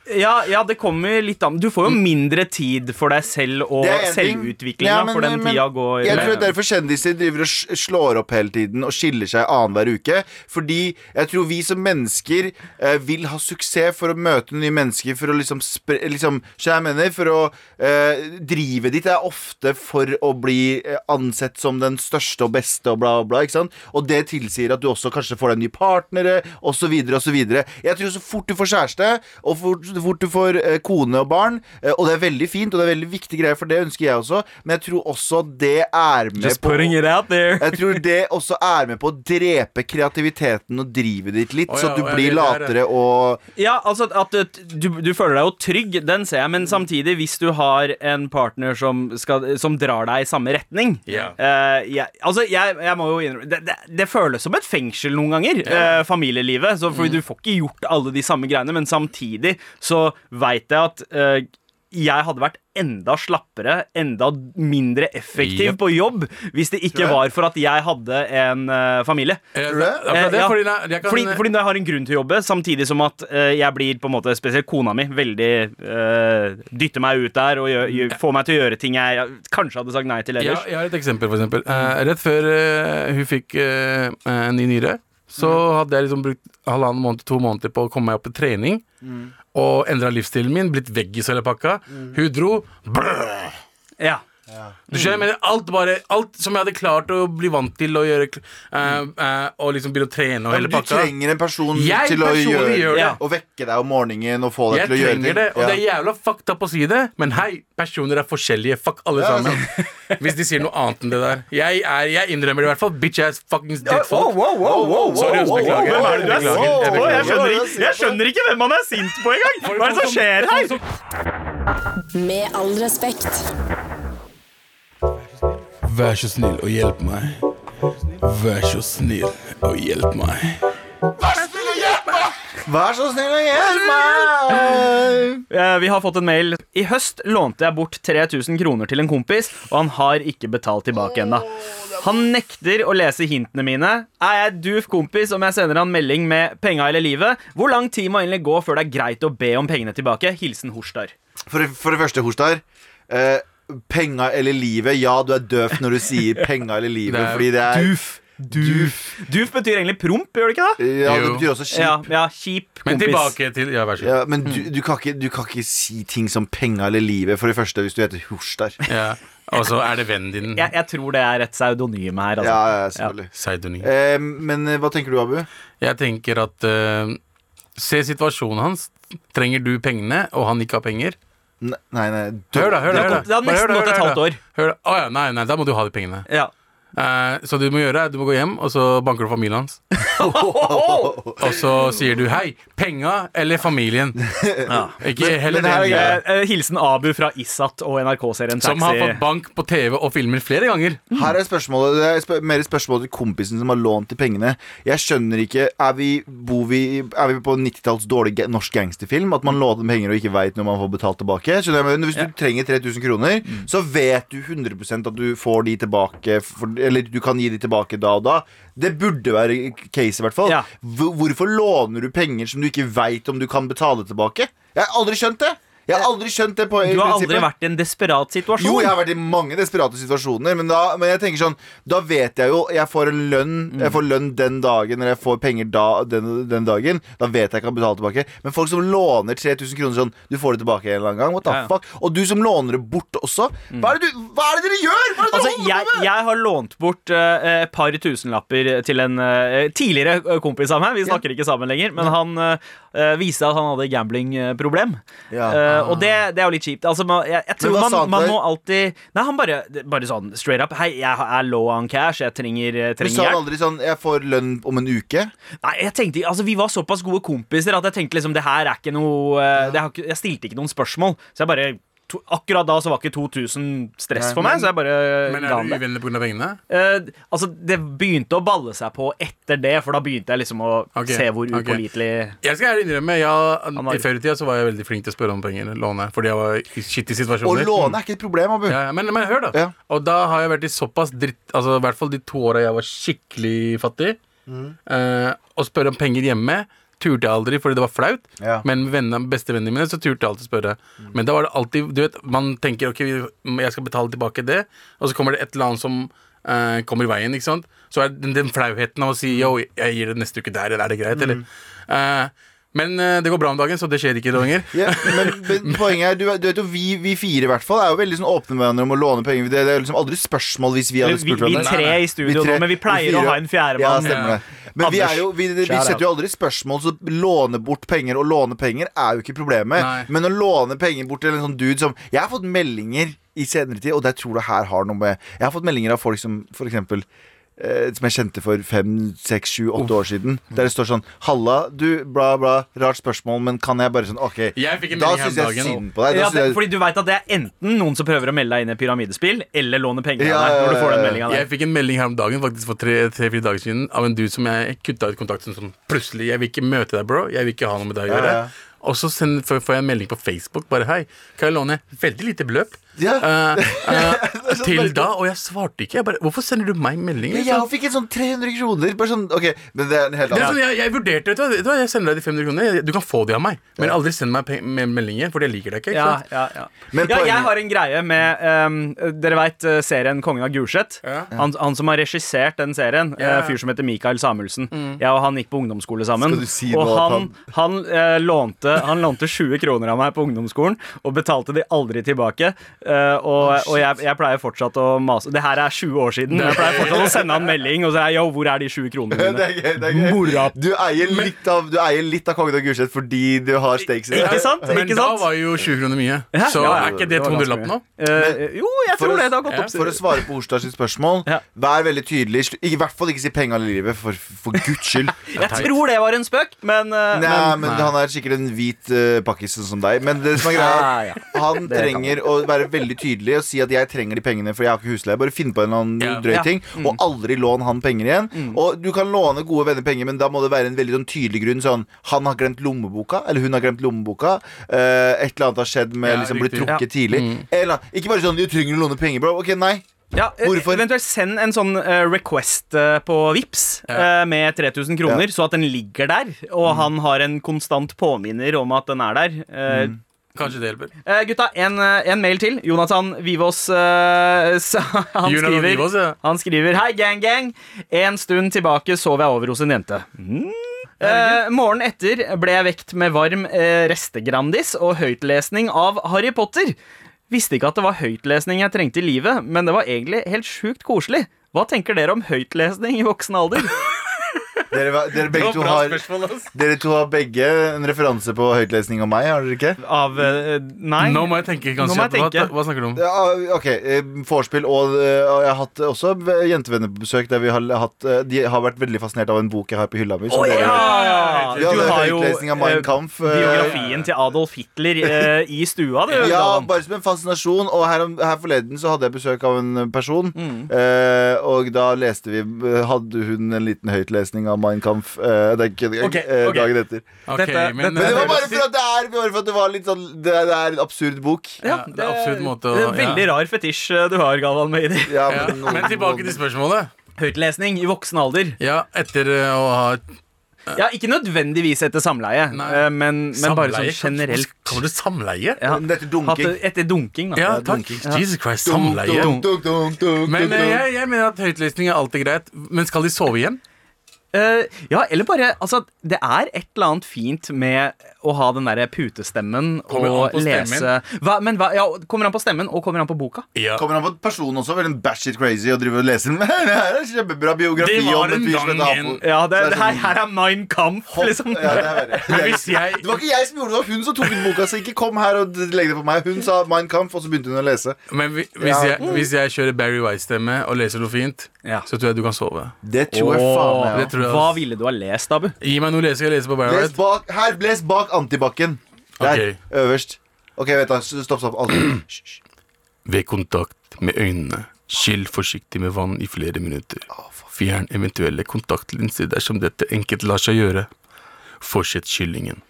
Ja, ja, det kommer litt an Du får jo mindre tid for deg selv og selvutviklinga, Ja, for den men- tida går Jeg tror det er derfor kjendiser driver og slår opp hele tiden og skiller seg annenhver uke. Fordi jeg tror vi som mennesker eh, vil ha suksess for å møte nye mennesker, for å liksom spre, liksom, jeg mener, For å eh, drive ditt er ofte for å bli eh, ansett som den største og beste og bla, bla. Ikke sant? Og det tilsier at du også kanskje får deg nye partnere, osv., osv. Jeg tror så fort du får kjæreste, og for, så fort du får eh, kone og barn, eh, og det er veldig fint, og det er veldig viktige greier, for det ønsker jeg også, men jeg tror også det er med Just på putting it out there. jeg tror det også er med på å drepe kreativiteten og drivet ditt litt, så ja, du blir latere og Ja, altså at at du, du føler deg jo trygg, den ser jeg, men samtidig, hvis du har en partner som, skal, som drar deg i samme retning yeah. eh, jeg, Altså, jeg, jeg må jo innrømme det, det, det føles som et fengsel noen ganger, eh, familielivet. Så, fordi du får ikke gjort alle de samme greiene, men samtidig så veit jeg at eh, jeg hadde vært enda slappere, enda mindre effektiv Yep. på jobb hvis det ikke var for at jeg hadde en uh, familie. Eh, det? Eh, ja. fordi jeg- jeg kan- Fordi, fordi jeg har en grunn til å jobbe, samtidig som at uh, jeg blir på en måte spesielt kona mi veldig uh, Dytter meg ut der og gjør, gjør, får meg til å gjøre ting jeg kanskje hadde sagt nei til Ja, ellers. jeg har et eksempel, for eksempel. Eh, rett før hun fikk en ny nyre, så hadde jeg liksom brukt halvannen måned, to måneder på å komme meg opp til trening. Og endra livsstilen min, blitt veggis hele pakka. Hun dro. Brrr. Ja. Du skjønner, jeg mener alt bare Alt som jeg hadde klart å bli vant til å gjøre eh, eh, Og liksom begynne å trene og Men hele du pakka. trenger en person Jeg til å personlig gjøre, gjør det. Å vekke deg om morgenen og få deg Jeg til å gjøre trenger ting. det, og det er jævla fucked up å si det, men hei, personer er forskjellige. Fuck alle Ja, sammen. Hvis de sier noe annet enn det der. Jeg, er, jeg innrømmer det i hvert fall. Bitch ass fuckings Wow, drittfolk. wow, wow, wow, Sorry, wow, wow, beklager. Hvem er det du er sint Jeg på? Jeg skjønner, ikke, jeg skjønner ikke hvem han er sint på engang! Hva er det som skjer her? Med all respekt. Vær så snill og hjelp meg. Vær så snill og hjelp meg. Vær så snill og hjelp meg! Vær så snill og hjelp meg! Vi har fått en mail. I høst lånte jeg bort 3000 kroner til en kompis, og han har ikke betalt tilbake ennå. Han nekter å lese hintene mine. Er jeg duf kompis om jeg sender han melding med penga eller livet? Hvor lang tid må egentlig gå før det er greit å be om pengene tilbake? Hilsen Horstar. For, for det første, Horstar. Eh, penga eller livet. Ja, du er døv når du sier (laughs) penga eller livet, Det er fordi det er Duf. Duf. Duf betyr egentlig promp, gjør det ikke det? Ja, det betyr også kjip. ja kjip. Men tilbake til Ja, vær så god. Ja, men du, du, kan ikke, du kan ikke si ting som penga eller livet, for det første, hvis du heter Horstar. (laughs) Ja. Og så er det vennen din. Jeg, jeg tror det er et pseudonym her. Altså. Ja, ja, selvfølgelig. Pseudonym. Eh, men eh, hva tenker du, Abu? Jeg tenker at uh, Se situasjonen hans. Trenger du pengene, og han ikke har penger? Nei, nei du, Hør, da. hør da, hør da. Det har nesten gått et halvt år. Hør da. Å ja, nei, nei, da må du ha de pengene. Ja. Eh, så det du må gjøre, er du må gå hjem, og så banker du familien hans. (laughs) og så sier du 'hei, penga eller familien'? Ikke heller men her er eh, hilsen Abu fra Isat og NRK-serien Som har fått bank på TV og filmer flere ganger. Her er spørsmålet Det er sp mer spørsmål til kompisen som har lånt de pengene. Jeg skjønner ikke Er vi, bor vi, er vi på 90-talls dårlig norsk gangsterfilm? At man låner penger og ikke veit når man får betalt tilbake? Skjønner jeg, men Hvis du trenger 3000 kroner, så vet du 100% at du får de tilbake for, Eller du kan gi de tilbake da og da. Det burde være case, i hvert fall. Ja. Hvorfor låner du penger som du ikke veit om du kan betale tilbake? Jeg har aldri skjønt det! Jeg har aldri skjønt det på Du har aldri vært i en desperat situasjon. Jo, jeg har vært i mange desperate situasjoner, men, da, men jeg tenker sånn Da vet jeg jo Jeg får en lønn Jeg får lønn den dagen, eller jeg får penger da, den, den dagen. Da vet jeg jeg kan betale tilbake. Men folk som låner 3000 kroner sånn Du får det tilbake en eller annen gang. What the Ja, ja. fuck? Og du som låner det bort også. Hva er det, du, hva er det dere gjør?! Hva er det dere Altså, holder jeg, på med?! jeg har lånt bort et uh, par tusenlapper til en uh, tidligere eh, kompis av meg. Vi snakker ikke sammen lenger, men han uh, viste at han hadde gamblingproblem. Ja. Eh, og det, det er jo litt kjipt. Altså, man, jeg, jeg tror man, man må alltid Nei, han bare, bare sånn straight up. Hei, jeg er low on cash. Jeg trenger, eh, Du sa aldri sånn 'Jeg får lønn om en uke'? Nei, jeg tenkte, altså Vi var såpass gode kompiser at jeg tenkte liksom det her er ikke noe eh, det har Jeg stilte ikke noen spørsmål. Så jeg bare to, Akkurat da så var ikke 2000 stress Nei, for meg, men- så jeg bare Men ga er han du det. uvenner pga. pengene? Eh, altså, det begynte å balle seg på etter det, for da begynte jeg liksom å okay, se hvor ok. upålitelig Jeg skal ærlig innrømme, jeg, har- I før i tida så var jeg veldig flink til å spørre om penger. Låne. Fordi jeg var i skittige Å situasjoner. låne er ikke et problem, Abu. Ja, ja, men, men hør, da. Ja. Og da har jeg vært i såpass dritt Altså i hvert fall de to åra jeg var skikkelig fattig. Mm. Eh, å spørre om penger hjemme turte jeg aldri fordi det var flaut. Ja. Men med vennene, bestevennene mine så turte jeg alltid spørre. Men da var det alltid Du vet, man tenker ok, jeg skal betale tilbake det, og så kommer det et eller annet som uh, kommer i veien, ikke sant. Så er den, den flauheten av å si yo, jeg gir det neste uke der, eller er det greit, eller? Eh, men eh, det går bra om dagen, så det skjer ikke lenger. Ja, (laughs) men, men poenget er, du, du vet jo, vi, vi fire i hvert fall er jo veldig sånn åpne med hverandre om å låne penger. Det, det er liksom aldri spørsmål hvis vi hadde spurt spurt vi vi tre i studio tre- nå, men vi pleier vi å ha en Ja, fjerdemann. stemmer det. Men vi, er jo, vi, vi setter jo aldri spørsmål, så låne bort penger og låne penger er jo ikke problemet. Nei. Men å låne penger bort til en sånn dude som Jeg har fått meldinger i senere tid, og det tror jeg her har noe med Jeg har fått meldinger av folk som for eksempel som jeg kjente for fem, seks, sju, åtte år siden. Der det står sånn 'Halla, du, bla, bla. Rart spørsmål, men kan jeg bare sånn OK. Da syns jeg dagen. synd på deg. Da Ja, det, jeg, fordi du vet at det er enten noen som prøver å melde deg inn i pyramidespill, eller låne penger Ja, av deg. Når du får den ja, ja. meldingen der. Jeg fikk en melding her om dagen faktisk for tre-fire tre, dager siden av en dude som jeg kutta ut kontakten som plutselig 'Jeg vil ikke møte deg, bro. Jeg vil ikke ha noe med deg å Ja, gjøre'. ja. Og så send, får jeg en melding på Facebook bare 'Hei, kan jeg låne veldig lite beløp?' Ja. (laughs) Uh, uh, til da, og jeg svarte ikke. Jeg bare 'Hvorfor sender du meg melding?' Men liksom? jeg fikk en sånn 300 kroner. Bare sånn, ok, men det er en helt annen sånn, jeg, jeg vurderte, vet du, vet du hva, jeg sender deg de 500 kroner. Du kan få de av meg, men aldri send meg med meldinger, for jeg liker deg ikke. ikke Ja, sant? ja, ja. Men ja, jeg har en greie med um, Dere veit serien 'Kongen av Gulset'? Ja. Han, han som har regissert den serien, Ja. eh, fyr som heter Mikael Samuelsen. Jeg og han gikk på ungdomsskole sammen. Skal du si og noe at han, han, uh, lånte, han lånte 20 kroner av meg på ungdomsskolen, og betalte de aldri tilbake. Uh, og og jeg, jeg pleier fortsatt å mase Det her er 20 år siden. Jeg pleier fortsatt å sende han melding og si yo, hvor er de 20 kronene Det mine? er gøy, det er gøy. Mora. Du eier litt av, du eier litt av Kongen av Gulset fordi du har stakes i det. Ikke sant? Men Ikke da var jo 20 kroner mye. Ja, Så ja, ja. er ikke det Det 200 ganske lapp nå? Uh, jo, jeg tror å- det. Det har gått opp. For å svare på Orstads spørsmål, Ja. vær veldig tydelig. I hvert fall ikke si penger i livet, for, for guds skyld. Jeg tror det var en spøk, men, uh, Nei, men men Han er sikkert en hvit uh, pakkis sånn som deg. Men det som er greia Ah, ja. Han Det kan trenger å være veldig tydelig og si at 'jeg trenger de pengene, for jeg har ikke husleie'. Bare finn på en eller annen Ja. drøy Ja. ting, og aldri lån han penger igjen. Og du kan låne gode venner penger, men da må det være en veldig sånn tydelig grunn. Sånn han har glemt lommeboka, eller hun har glemt lommeboka. eh, et eller annet har skjedd med Ja, liksom blitt riktig. trukket tidlig. Eller, ikke bare sånn 'du trenger å låne penger', bro. Ok, nei. Ja, eh, Hvorfor? Eventuelt send en sånn eh, request eh, på Vips eh, med 3000 kroner, Ja. så at den ligger der, og han har en konstant påminner om at den er der. Mm. Kanskje det hjelper. gutta, en, en mail til. Jonathan Vivås (laughs) han, skriver, Vivos, ja. han skriver Hei, gang, gang. En stund tilbake sov jeg over hos en jente. Mm. Eh, morgenen etter ble jeg vekt med varm eh, restegrandis og høytlesning av Harry Potter. Visste ikke at det var høytlesning jeg trengte i livet, men det var egentlig helt sjukt koselig. Hva tenker dere om høytlesning i voksen alder? (laughs) Dere, dere, begge to har, dere to har begge en referanse på høytlesning av meg, har dere ikke? Av eh, Nei. Nå må jeg tenke Nå ganske må jeg kjapt. tenke. Hva, hva snakker du om? Ja, ok, eh, Vorspiel og, eh, og jeg har hatt også jentevenner på besøk der vi har hatt De har vært veldig fascinert av en bok jeg har på hylla mi. Oh, ja, ja, ja! Du har jo av Mein Kampf. biografien til Adolf Hitler (laughs) i stua, du. Ja, bare som en fascinasjon. Og her, her forleden så hadde jeg besøk av en person. Mm. Eh, og da leste vi Hadde hun en liten høytlesning av Mein Kampf. Eh, det er ikke det, Ok, eh, ok. dagen etter. Ok, Dette- men, dette- Men det var bare for at det er, bare for at det var litt sånn Det er, det er en absurd bok. Ja, det er absolutt måte å- det er en Veldig ja. rar fetisj eh, du har, Galvan Møyder. Ja, ja. Men tilbake til spørsmålet. Høytlesning i voksen alder. Ja, etter eh, å ha Ja, Ikke nødvendigvis etter samleie, Nei. eh, men, men bare sånn generelt. Kommer du samleie? Ja. Men Dette Hatt det etter dunking, da. Ja, Ja, takk. dunking. Jesus Christ, Dunk, samleie. dunk, dunk, dunk, dunk, Men dunk, eh, dunk. jeg, jeg mener at høytlesning er alltid greit. Men skal de sove igjen? Eh, ja, eller bare Altså, det er et eller annet fint med å ha den derre putestemmen Kommer og lese hva, Men hva, ja, kommer han på stemmen, og kommer han på boka. Ja. Kommer han på personen også, vel en batshit crazy og driver og leser Men (laughs) det her er kjempebra biografi Det var en gang en- Ja, det, det her, her er Mein Kampf, liksom. Ja, det er (laughs) jeg Det var ikke jeg som gjorde det, det var hun som tok ut boka. Så ikke kom her og legg det på meg. Hun sa Mein Kampf, og så begynte hun å lese. Men hvis, Ja. jeg, hvis jeg kjører Barry White-stemme og leser noe fint, Ja. så tror jeg du kan sove. Det tror jeg faen meg. tror jeg Hva ville du ha lest, Abu? Gi meg noe å lese. Jeg leser på Barry Les bak, her, les bak antibac-en. Der, Ok. øverst. Ok, vent da, stopp, stopp. Alt. (clears throat) Hysj, hysj. Ved kontakt med øynene, skyll forsiktig med vann i flere minutter. Fjern eventuelle kontaktlinser dersom dette enkelt lar seg gjøre. Fortsett kyllingen.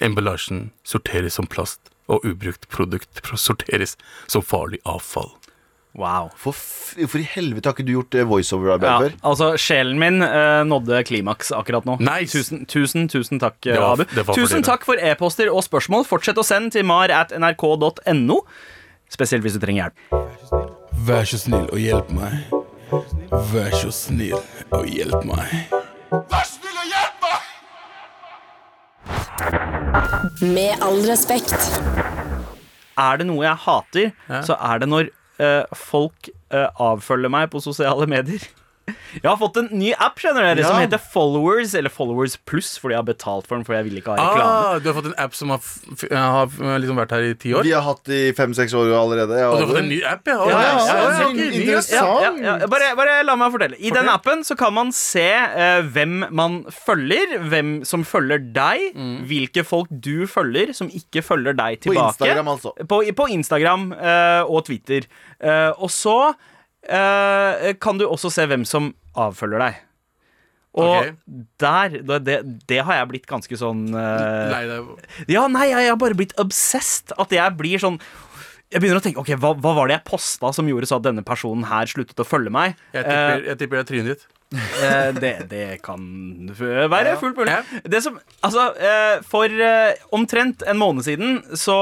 Emballasjen sorteres som plast, og ubrukt produkt sorteres som farlig avfall. Wow. For, f for i helvete har ikke du gjort eh, voiceover-arbeid Ja, før? altså, sjelen min eh, nådde klimaks akkurat nå. Nice. Tusen, tusen, tusen takk, Det var- Abu. det var Tusen takk for e-poster og spørsmål. Fortsett å sende til mar at nrk.no. Spesielt hvis du trenger hjelp. Vær så snill og hjelp meg. Vær så snill og hjelp meg. Vær snill og hjelp meg! Med all respekt. Er det noe jeg hater, så er det når folk eh, avfølger meg på sosiale medier. (laughs) Jeg har fått en ny app skjønner dere, som heter Followers, eller Followers Pluss, fordi jeg har betalt for den. For jeg vil ikke ha reklame. Ah, du har fått en app som har, har liksom vært her i ti år? Vi har hatt det i fem-seks år allerede. Og du har fått en ny app, ja? Ja, ja, ja, Ja, ja, interessant. Ja, ja, ja. Bare, bare la meg fortelle. I den appen så kan man se uh, hvem man følger, hvem som følger deg, hvilke folk du følger som ikke følger deg På. Instagram, altså. På, på Instagram uh, og Twitter. Eh, og så eh, kan du også se hvem som avfølger deg. Og okay. der det, det, har jeg blitt ganske sånn uh, Lei deg. Ja, nei, jeg har bare blitt obsessed. At jeg blir sånn Jeg begynner å tenke Ok, hva, hva var det jeg posta som gjorde så at denne personen her sluttet å følge meg? Jeg tipper, jeg tipper det er trynet ditt. Eh, det, det kan være fullt mulig. Det som, altså, eh, for eh, omtrent en måned siden så,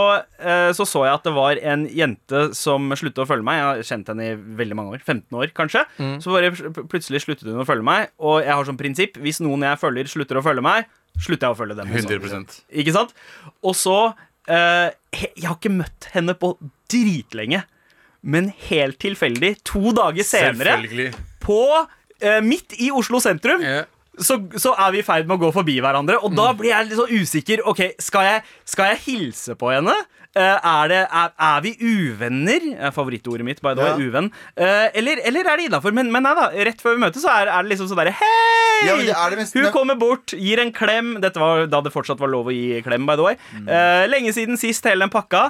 så så jeg at det var en jente som sluttet å følge meg. Jeg har kjent henne i veldig mange år. 15 år, kanskje. Så bare plutselig sluttet hun å følge meg. Og jeg har som prinsipp hvis noen jeg følger, slutter å følge meg, slutter jeg å følge dem. også. 100 Ikke sant? Og så Jeg har ikke møtt henne på dritlenge. Men helt tilfeldig, to dager senere, Selvfølgelig. på midt i Oslo sentrum, Yeah. så, så er vi i ferd med å gå forbi hverandre. Og da blir jeg litt så usikker. Ok, Skal jeg, skal jeg hilse på henne? Eh, er, det, er, er vi uvenner? Er favorittordet mitt, by the way. Ja. Uvenn. Eh, eller, eller er det innafor? Men, men nei da, rett før vi møtes, så er, er det liksom sånn derre Hei! Ja, mest- Hun kommer bort, gir en klem. Dette var da det fortsatt var lov å gi klem, by the way. Mm. Eh, lenge siden sist, hele den pakka.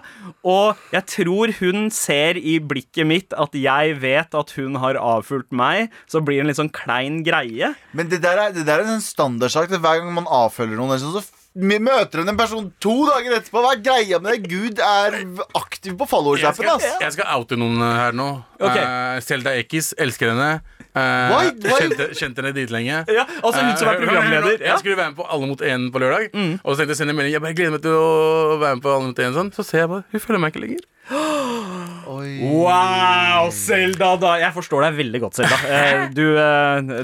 Og jeg tror hun ser i blikket mitt at jeg vet at hun har avfulgt meg. Så blir det en litt sånn klein greie. Men det der er, det der er en standardsak. det er Hver gang man avfølger noen, så møter hun en person to dager etterpå. Hva er greia med det? Gud er aktiv på Jeg followers-appen. ass. jeg skal oute noen eh, her nå. Ok. Eh, Selda Ekiz, elsker henne. Uh, Why? Why? Kjente, kjente henne dritlenge. Ja, altså hun som er programleder. Jeg Ja. skulle være med på Alle mot én på lørdag. Og så tenkte jeg å sende en melding Jeg bare gleder meg til å være med på Alle mot én. Sånn. Så ser jeg bare Hun følger meg ikke lenger. (gasps) Oi. Wow, Selda! Da. Jeg forstår deg veldig godt, Selda. Eh, Du,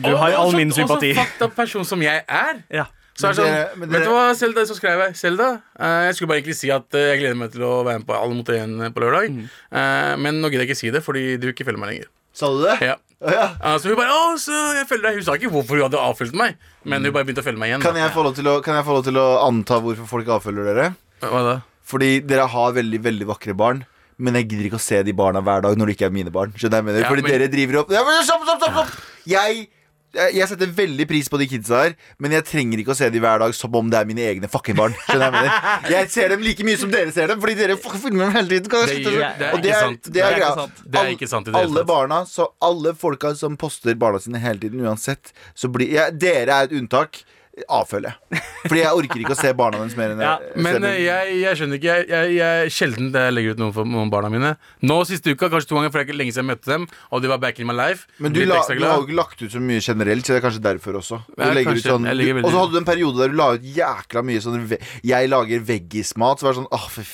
du har all min sympati. Og så fucked up person som jeg er. Ja. Så er det sånn, men Vet du hva, Selda, så skrev jeg Selda. eh, jeg skulle bare egentlig si at eh, jeg gleder meg til å være med på Alle mot én på lørdag. Mm. Eh, men nå gidder jeg ikke si det, fordi du ikke følger meg lenger. Sa du det? Ja. Å, ja. Eh, så hun bare Å, så jeg følger deg. Hun sa ikke hvorfor hun hadde avfølt meg, men hun bare begynte å følge meg igjen. Kan jeg, få lov til å, kan jeg få lov til å anta hvorfor folk avfølger dere? Hva da? Fordi dere har veldig veldig vakre barn. Men jeg gidder ikke å se de barna hver dag når det ikke er mine barn. Skjønner jeg mener? Ja, Fordi men- dere driver opp ja, men, stopp, stopp, stopp, stopp. (sighs) Jeg, jeg setter veldig pris på de kidsa her, men jeg trenger ikke å se dem hver dag som om det er mine egne fucking barn. Jeg? Jeg ser dem like mye som dere ser dem, fordi dere filmer dem hele tiden. Kan Det gjør- det er ikke sant. Det Det er, er ikke sant. Det er ikke sant i det Alle barna, så alle folka som poster barna sine hele tiden, uansett, så blir ja, Dere er et unntak. Avfølger jeg. Fordi jeg orker ikke å se barna deres mer enn Ja, Men eh, jeg, jeg skjønner ikke. Jeg, jeg, jeg Sjelden jeg legger ut noe for noen barna mine. Nå siste uka, kanskje to ganger, for det er ikke lenge siden jeg møtte dem. Og de var back in my life. Men du, la, du har jo ikke lagt ut så mye generelt, så det er kanskje derfor også. Sånn, og så hadde du en periode der du la ut jækla mye sånn Jeg lager veggismat, så var det sånn Åh, for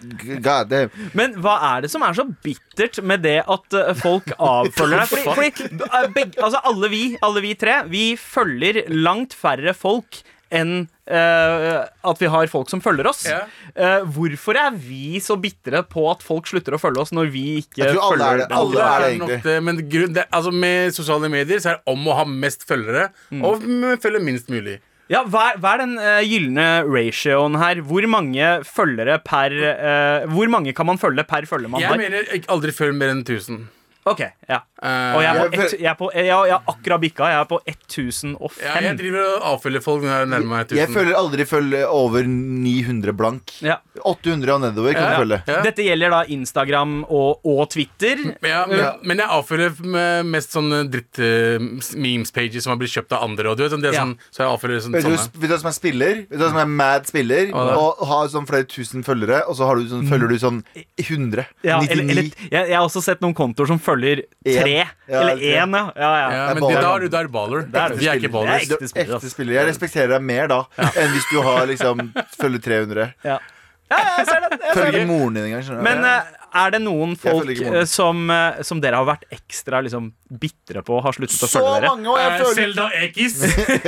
God damn. Men hva er det som er så bittert med det at eh, folk avfølger deg? Fordi, fordi eh, begge, altså alle vi, alle vi tre, vi følger langt færre folk enn Uh, at vi har folk som følger oss. Yeah. Uh, hvorfor er vi så bitre på at folk slutter å følge oss når vi ikke Jeg tror alle følger er det. dem? Alle Alle er det egentlig. det, men grunn, det, altså med sosiale medier så er det om å ha mest følgere, Mm. og følge minst mulig. Ja, hva, hva er den uh, gylne ratioen her? Hvor mange følgere per uh, Hvor mange kan man følge per følgemann? Jeg mener aldri følg mer enn 1000. Ok, ja Eh, Og jeg er på, Jeg- ett- jeg er på jeg, jeg har akkurat bikka. Jeg er på 1005. ja, jeg driver og avfølger folk når jeg nærmer meg 1000. Jeg føler aldri følge over 900 blank. Ja. 800 og nedover kan ja, du følge. ja. Dette gjelder da Instagram og, og Twitter. Ja, men, Ja. men jeg avfølger med mest sånne dritt-memes-pages som har blitt kjøpt av andre. Og du vet, sånn, det er Ja. sånn, så jeg avfølger sånn, Vet du, sånne. vet du hva som er spiller? Vet du hva som er mad spiller? Hva da? Og har sånn flere tusen følgere, og så har du sånn, følger du sånn 100. Ja, 99. eller, eller, jeg, jeg har også sett noen kontoer som følger tre. Ja, eller én, ja. ja, ja. Ja, men baller. det, da er du da er baller. Det er. Vi er ikke Det er ballers. ekte Du, spiller, ekte spiller. Jeg respekterer deg mer da enn hvis du har liksom følger 300. ja. ja jeg ser det. Jeg Følger moren din engang. Men uh, er det noen folk eh, som, eh, som dere har vært ekstra liksom, bitre på har sluttet å følge dere? mange, og jeg Eh, føler Selda Ekiz.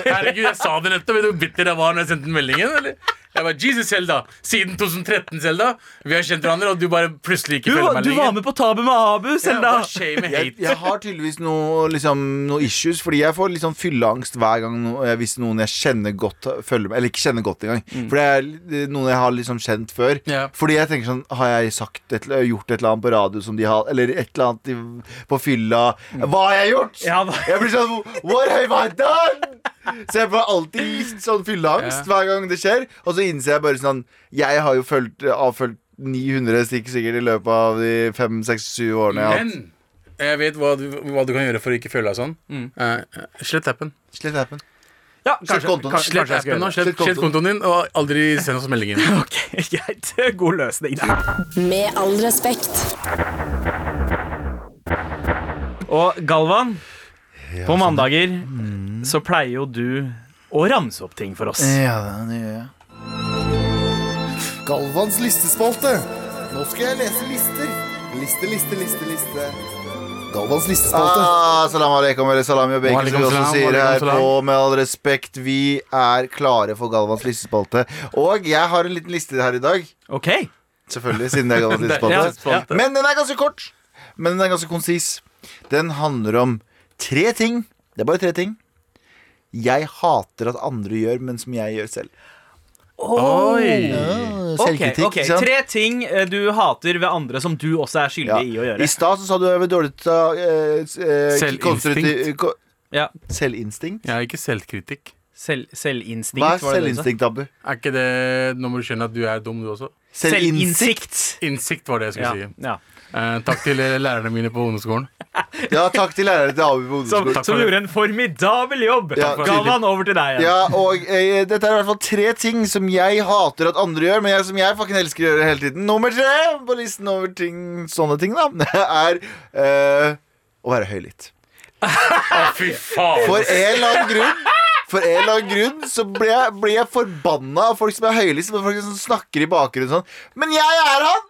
Herregud, jeg sa det nettopp. Vet du hvor bitter jeg var når jeg sendte den meldingen? Eller? Jeg bare, Jesus Selda. Siden 2013, Selda. Vi har kjent hverandre, og du bare plutselig ikke Du, følger meg lenger. du var med på Tabu med Abu, Selda! Ja, jeg, jeg har tydeligvis noe, liksom, noe issues, fordi jeg får liksom fylleangst hver gang no, hvis noen jeg kjenner godt følger med. Eller ikke kjenner godt engang. For det er noen jeg har liksom kjent før. Ja. Fordi jeg tenker sånn Har jeg sagt et, gjort et eller annet på radio som de har Eller et eller annet på fylla? Hva har jeg gjort? Ja, hva- Jeg blir sånn What have I done? Så jeg får alltid litt sånn fylleangst hver gang det skjer. Og så innser jeg bare sånn Jeg har jo fulgt, avfølt 900 stikk sikkert i løpet av de 5-6-7 årene jeg har hatt. Men jeg vet hva du, hva du kan gjøre for å ikke føle deg sånn. Eh, slett appen. Slett appen. Ja, Slett kontoen. kanskje, Slett kanskje jeg skal appen nå, gjøre slett, Slett slett kontoen din, og aldri send oss meldingen. (laughs) Ok, greit. God løsning. Med all respekt. Og Galvan, på sånn. mandager Mm. så pleier jo du å ramse opp ting for oss. Ja, det gjør jeg. Galvans listespalte. Nå skal jeg lese lister. Liste, liste, liste, liste. Galvans listespalte. Ah, salam alaikum, eller salami og bacon, som vi også salam, sier walaikum her salam. på Med all respekt, vi er klare for Galvans listespalte. Og jeg har en liten liste her i dag. Ok, Selvfølgelig, siden det er Galvans (laughs) listespalte. Ja, ja. Men den er ganske kort. Men den er ganske konsis. Den handler om tre ting. Det er bare tre ting. Jeg hater at andre gjør, men som jeg gjør selv. Oi! Ok, Selvkritikk. ok, ikke sant? Tre ting eh, du hater ved andre som du også er skyldig Ja. i å I gjøre. stad så sa du jeg var dårlig til å eh, s- eh, Selvinstinkt. konstruktiv- ko- Ja. Selvinstinkt? Jeg er ikke selvkritikk. Selv, selvinstinkt, Hva er var det det du sa? selvinstinkt, Abu? Er ikke det når du skjønne at du er dum, du også? Selvinnsikt. Innsikt var det jeg Ja, skulle si. ja. Eh, takk til eh, lærerne mine på ungdomsskolen. (laughs) Ja, takk til lærere til Abu på Som, ungdomsskolen. Som gjorde en formidabel jobb. Ja, Galvan, over til deg igjen. Ja, og eh, Dette er i hvert fall tre ting som jeg hater at andre gjør, men jeg, som jeg fucking elsker å gjøre hele tiden. Nummer tre på listen over ting, sånne ting, da, (laughs) er eh, å være høylytt. Å, fy faen! For en eller annen grunn For en eller annen grunn så blir jeg, blir jeg forbanna av folk som er høylytte, som folk som snakker i bakgrunnen sånn. Men jeg er han!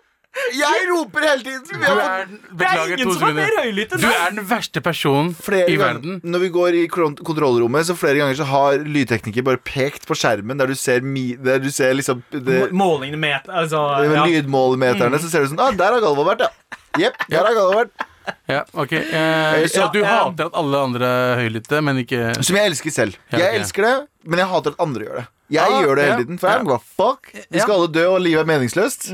Jeg roper hele tiden! Du er, den- Det er beklager ingen to som er mer høylytt enn Du er den verste personen flere i ganger, verden. Når vi går i kron- kontrollrommet, så flere ganger så har lydtekniker bare pekt på skjermen der du ser, mi, der du ser liksom det, Må- Målingene met altså, ja. lydmålmeterne, så ser du sånn Ah, der har Galvan vært, ja. Jepp, der har Galvan vært. Ja, ok eh, Så- Ja, du ja. hater at alle andre er høylytte, men ikke Som jeg elsker selv. Ja, Jeg ok. elsker det, men jeg hater at andre gjør det. Jeg Ah, gjør det ja. hele tiden. For jeg Ja. er fuck. Vi skal alle dø, og livet er meningsløst.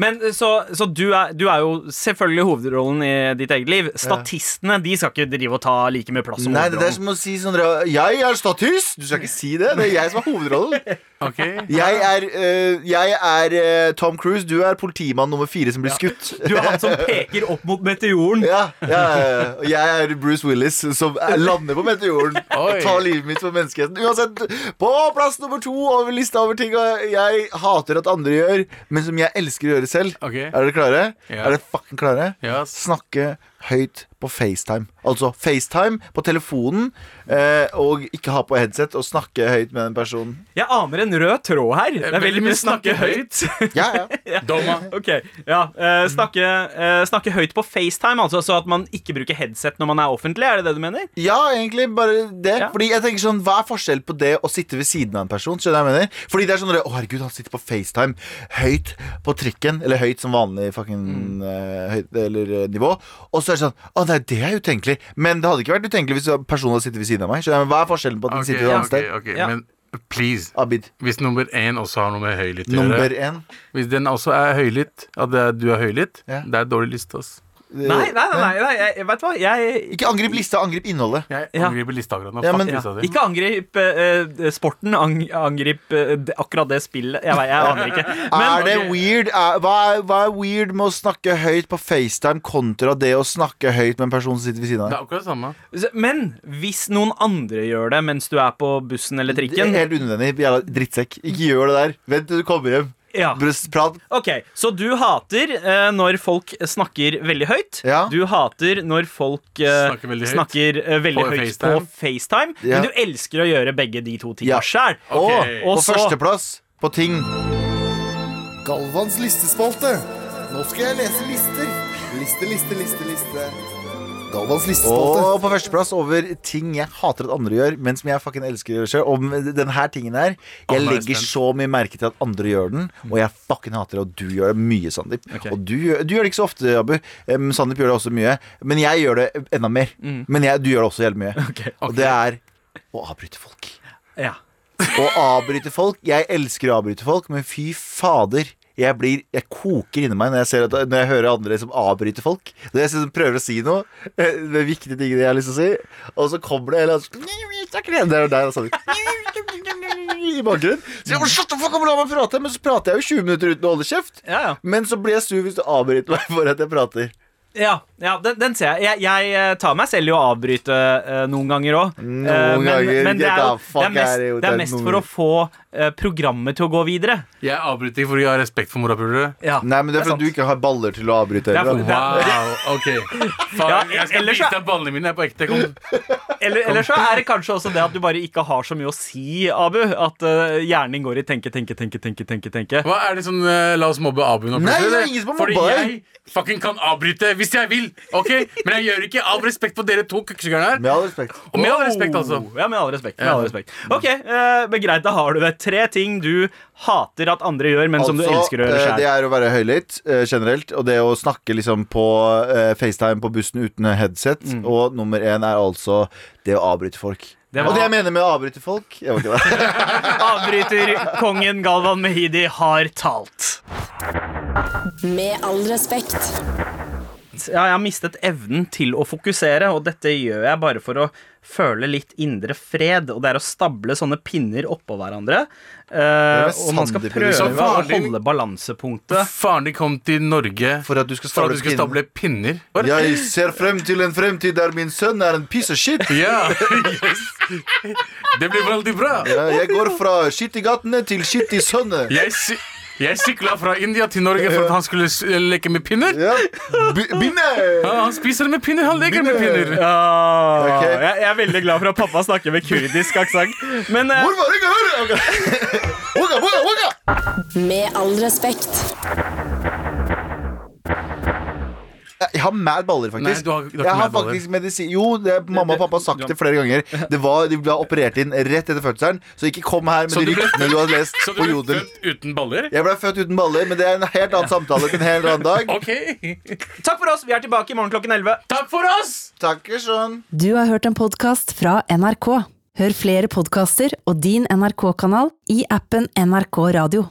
Men så, så du, er, du er jo selvfølgelig hovedrollen i ditt eget liv. Statistene de skal ikke drive og ta like mye plass som Nei, det er hovedrollen. som å si sånn dere, Jeg er statist! Du skal ikke si det. Det er jeg som er hovedrollen. (laughs) Okay. Jeg er, eh, jeg er eh, Tom Cruise. Du er politimann nummer fire som blir skutt. (laughs) Du er han som peker opp mot meteoren. Ja, ja, ja, jeg er Bruce Willis, som er- lander på meteoren Oi. og tar livet mitt for menneskeheten. Uansett, på plass nummer to over lista over ting jeg hater at andre gjør, men som jeg elsker å gjøre selv. Okay. Er dere klare? Ja. Er dere fucking klare? Ja. Snakke høyt på FaceTime. Altså FaceTime på telefonen, eh, og ikke ha på headset og snakke høyt med den personen. Jeg aner en rød tråd her. Det er veldig mye snakke høyt. (laughs) Ja, ja. Domma. Okay. ja eh, snakke, eh, snakke høyt på FaceTime, altså, så at man ikke bruker headset når man er offentlig. Er det det du mener? Ja, egentlig bare det. Ja. Fordi jeg tenker sånn, Hva er forskjell på det å sitte ved siden av en person? Skjønner jeg mener? Fordi det er sånn Å, herregud, han sitter på FaceTime høyt på trikken. Eller høyt som vanlig fucking eh, høyt, eller eh, nivå. Og så er det sånn Å nei, det er utenkelig. Men det hadde ikke vært utenkelig hvis personen hadde sittet ved siden av meg. Skjønner du? Hva er forskjellen på at den sitter et annet sted? ok, Ja. Men please, Abid. hvis nummer én også har noe med høylytt å Nummer gjøre. Hvis den også er høylytt, at det er, du er høylytt, Ja. det er dårlig liste, ass. Nei, nei, nei, nei, nei jeg, vet du hva? Jeg Ikke angrip lista, angrip innholdet. Jeg angriper lista akkurat nå. Ja, men- ja. Ikke angrip uh, sporten, ang, angrip uh, akkurat det spillet. Jeg, jeg aner ikke. (laughs) er det weird? Er, hva, er, hva er weird med å snakke høyt på FaceTime kontra det å snakke høyt med en person som sitter ved siden av deg? Det er akkurat det samme. Men hvis noen andre gjør det mens du er på bussen eller Det er trikken helt unødvendig. Jævla drittsekk. Ikke gjør det der. Vent til du kommer hjem. Ja. Brystprat. Ok, Så du hater eh, når folk snakker veldig høyt. Ja. Du hater når folk eh, Snakker veldig høyt. snakker, eh, veldig På høyt FaceTime. på FaceTime. Ja. Men du elsker å gjøre begge de to Ja. tinga sjæl. Og Og på så- førsteplass på ting. Galvans listespalte. Nå skal jeg lese lister. Liste, liste, liste, liste. Galvans listespalte. Og på førsteplass over ting jeg hater at andre gjør, men som jeg fucking elsker å gjøre selv. Og den her tingen her Jeg er legger så mye merke til at andre gjør den, og jeg fucking hater det, og du gjør det mye, Sandeep. Okay. Og du, du gjør det ikke så ofte, Abu. Um, Sandeep gjør det også mye. Men jeg gjør det enda mer. Men jeg, du gjør det også jævlig mye. Og det er å avbryte folk. Ja. Å avbryte folk. Jeg elsker å avbryte folk, men fy fader. Jeg, blir, jeg koker inni meg når jeg, ser at, når jeg hører andre som avbryter folk. Når jeg som prøver å si noe, eh, det er viktige tingene jeg har lyst til å si, og så kommer det en eller annen sånn-. I bakgrunnen. Så jeg må shut å la meg prate, men så prater jeg jo 20 minutter uten å holde kjeft. Ja, ja. Men så blir jeg sur hvis du avbryter meg (laughs) for at jeg prater. Ja, ja den, den ser jeg. jeg. Jeg eh, tar meg selv i å avbryte uh, noen ganger òg. Noen ganger, Men det er, jo, fuck det er mest, det er det er mest for å få uh, programmet til å gå videre. Jeg avbryter fordi jeg har respekt for morapulere. Ja. Nei, men det er fordi du ikke har baller til å avbryte. For- Wow, ok Far, Ja, Jeg skal vise deg ballene mine. Jeg er på ekte. Kom. Eller, eller så er det kanskje også det at du bare ikke har så mye å si, Abu. At eh, hjernen din går i tenke, tenke, tenke, tenke, tenke, tenke. Hva er det sånn eh, La oss mobbe Abu nå? Nei, plutselig, det er ingen som mobber Fordi jeg fucking kan avbryte hvis jeg vil. Ok? Men jeg gjør ikke av respekt for dere to kukkesugerne her. Med all respekt. Og med all respekt, altså. Ja, med all respekt. Med all respekt. Ok, eh, men greit, da har du det. Tre ting du hater at andre gjør, men som du elsker å gjøre eh, sjøl. Det er å være høylytt eh, generelt, og det å snakke liksom på eh, FaceTime på bussen uten headset. Mm. Og nummer én er altså det å avbryte folk. Det Og det jeg mener med å avbryte folk Jeg var ikke det. (laughs) Avbryter kongen Galvan Mehidi har talt. Med all respekt. Ja, jeg har mistet evnen til å fokusere, og dette gjør jeg bare for å føle litt indre fred. Og det er å stable sånne pinner oppå hverandre. eh, er og man skal prøve å holde balansepunktet. Faren din kom til Norge For at du skal stable du skal stable pinner. Jeg ser frem til en fremtid der min sønn er en piece of shit. (laughs) Ja, yes. Det blir veldig bra. Ja, jeg går fra skitt i gatene til skitt i sønnet. Jeg, sy jeg sykla fra India til Norge for at han skulle leke med pinner. Ja. B Binne! Ja, han spiser med pinner, han leker med pinner. Ja, okay. jeg, jeg er veldig glad for at pappa snakker med kurdisk aksent. Men eh, Hvor var det waka! Med all respekt. Jeg har mad baller, faktisk. Nei, du har- du har jeg har mad faktisk medisin Jo, det, mamma og pappa har sagt det flere ganger. Det var, De ble operert inn rett etter fødselen, så ikke kom her med de ryktene du har lest Så du på ble født uten baller? Jeg ble født uten baller, men det er en helt annen samtale til en helt annen dag. (laughs) Ok. takk for oss. Vi er tilbake i morgen klokken 11. Takk for oss! Takker sånn. Du har hørt en podkast fra NRK. Hør flere podkaster og din NRK-kanal i appen NRK Radio.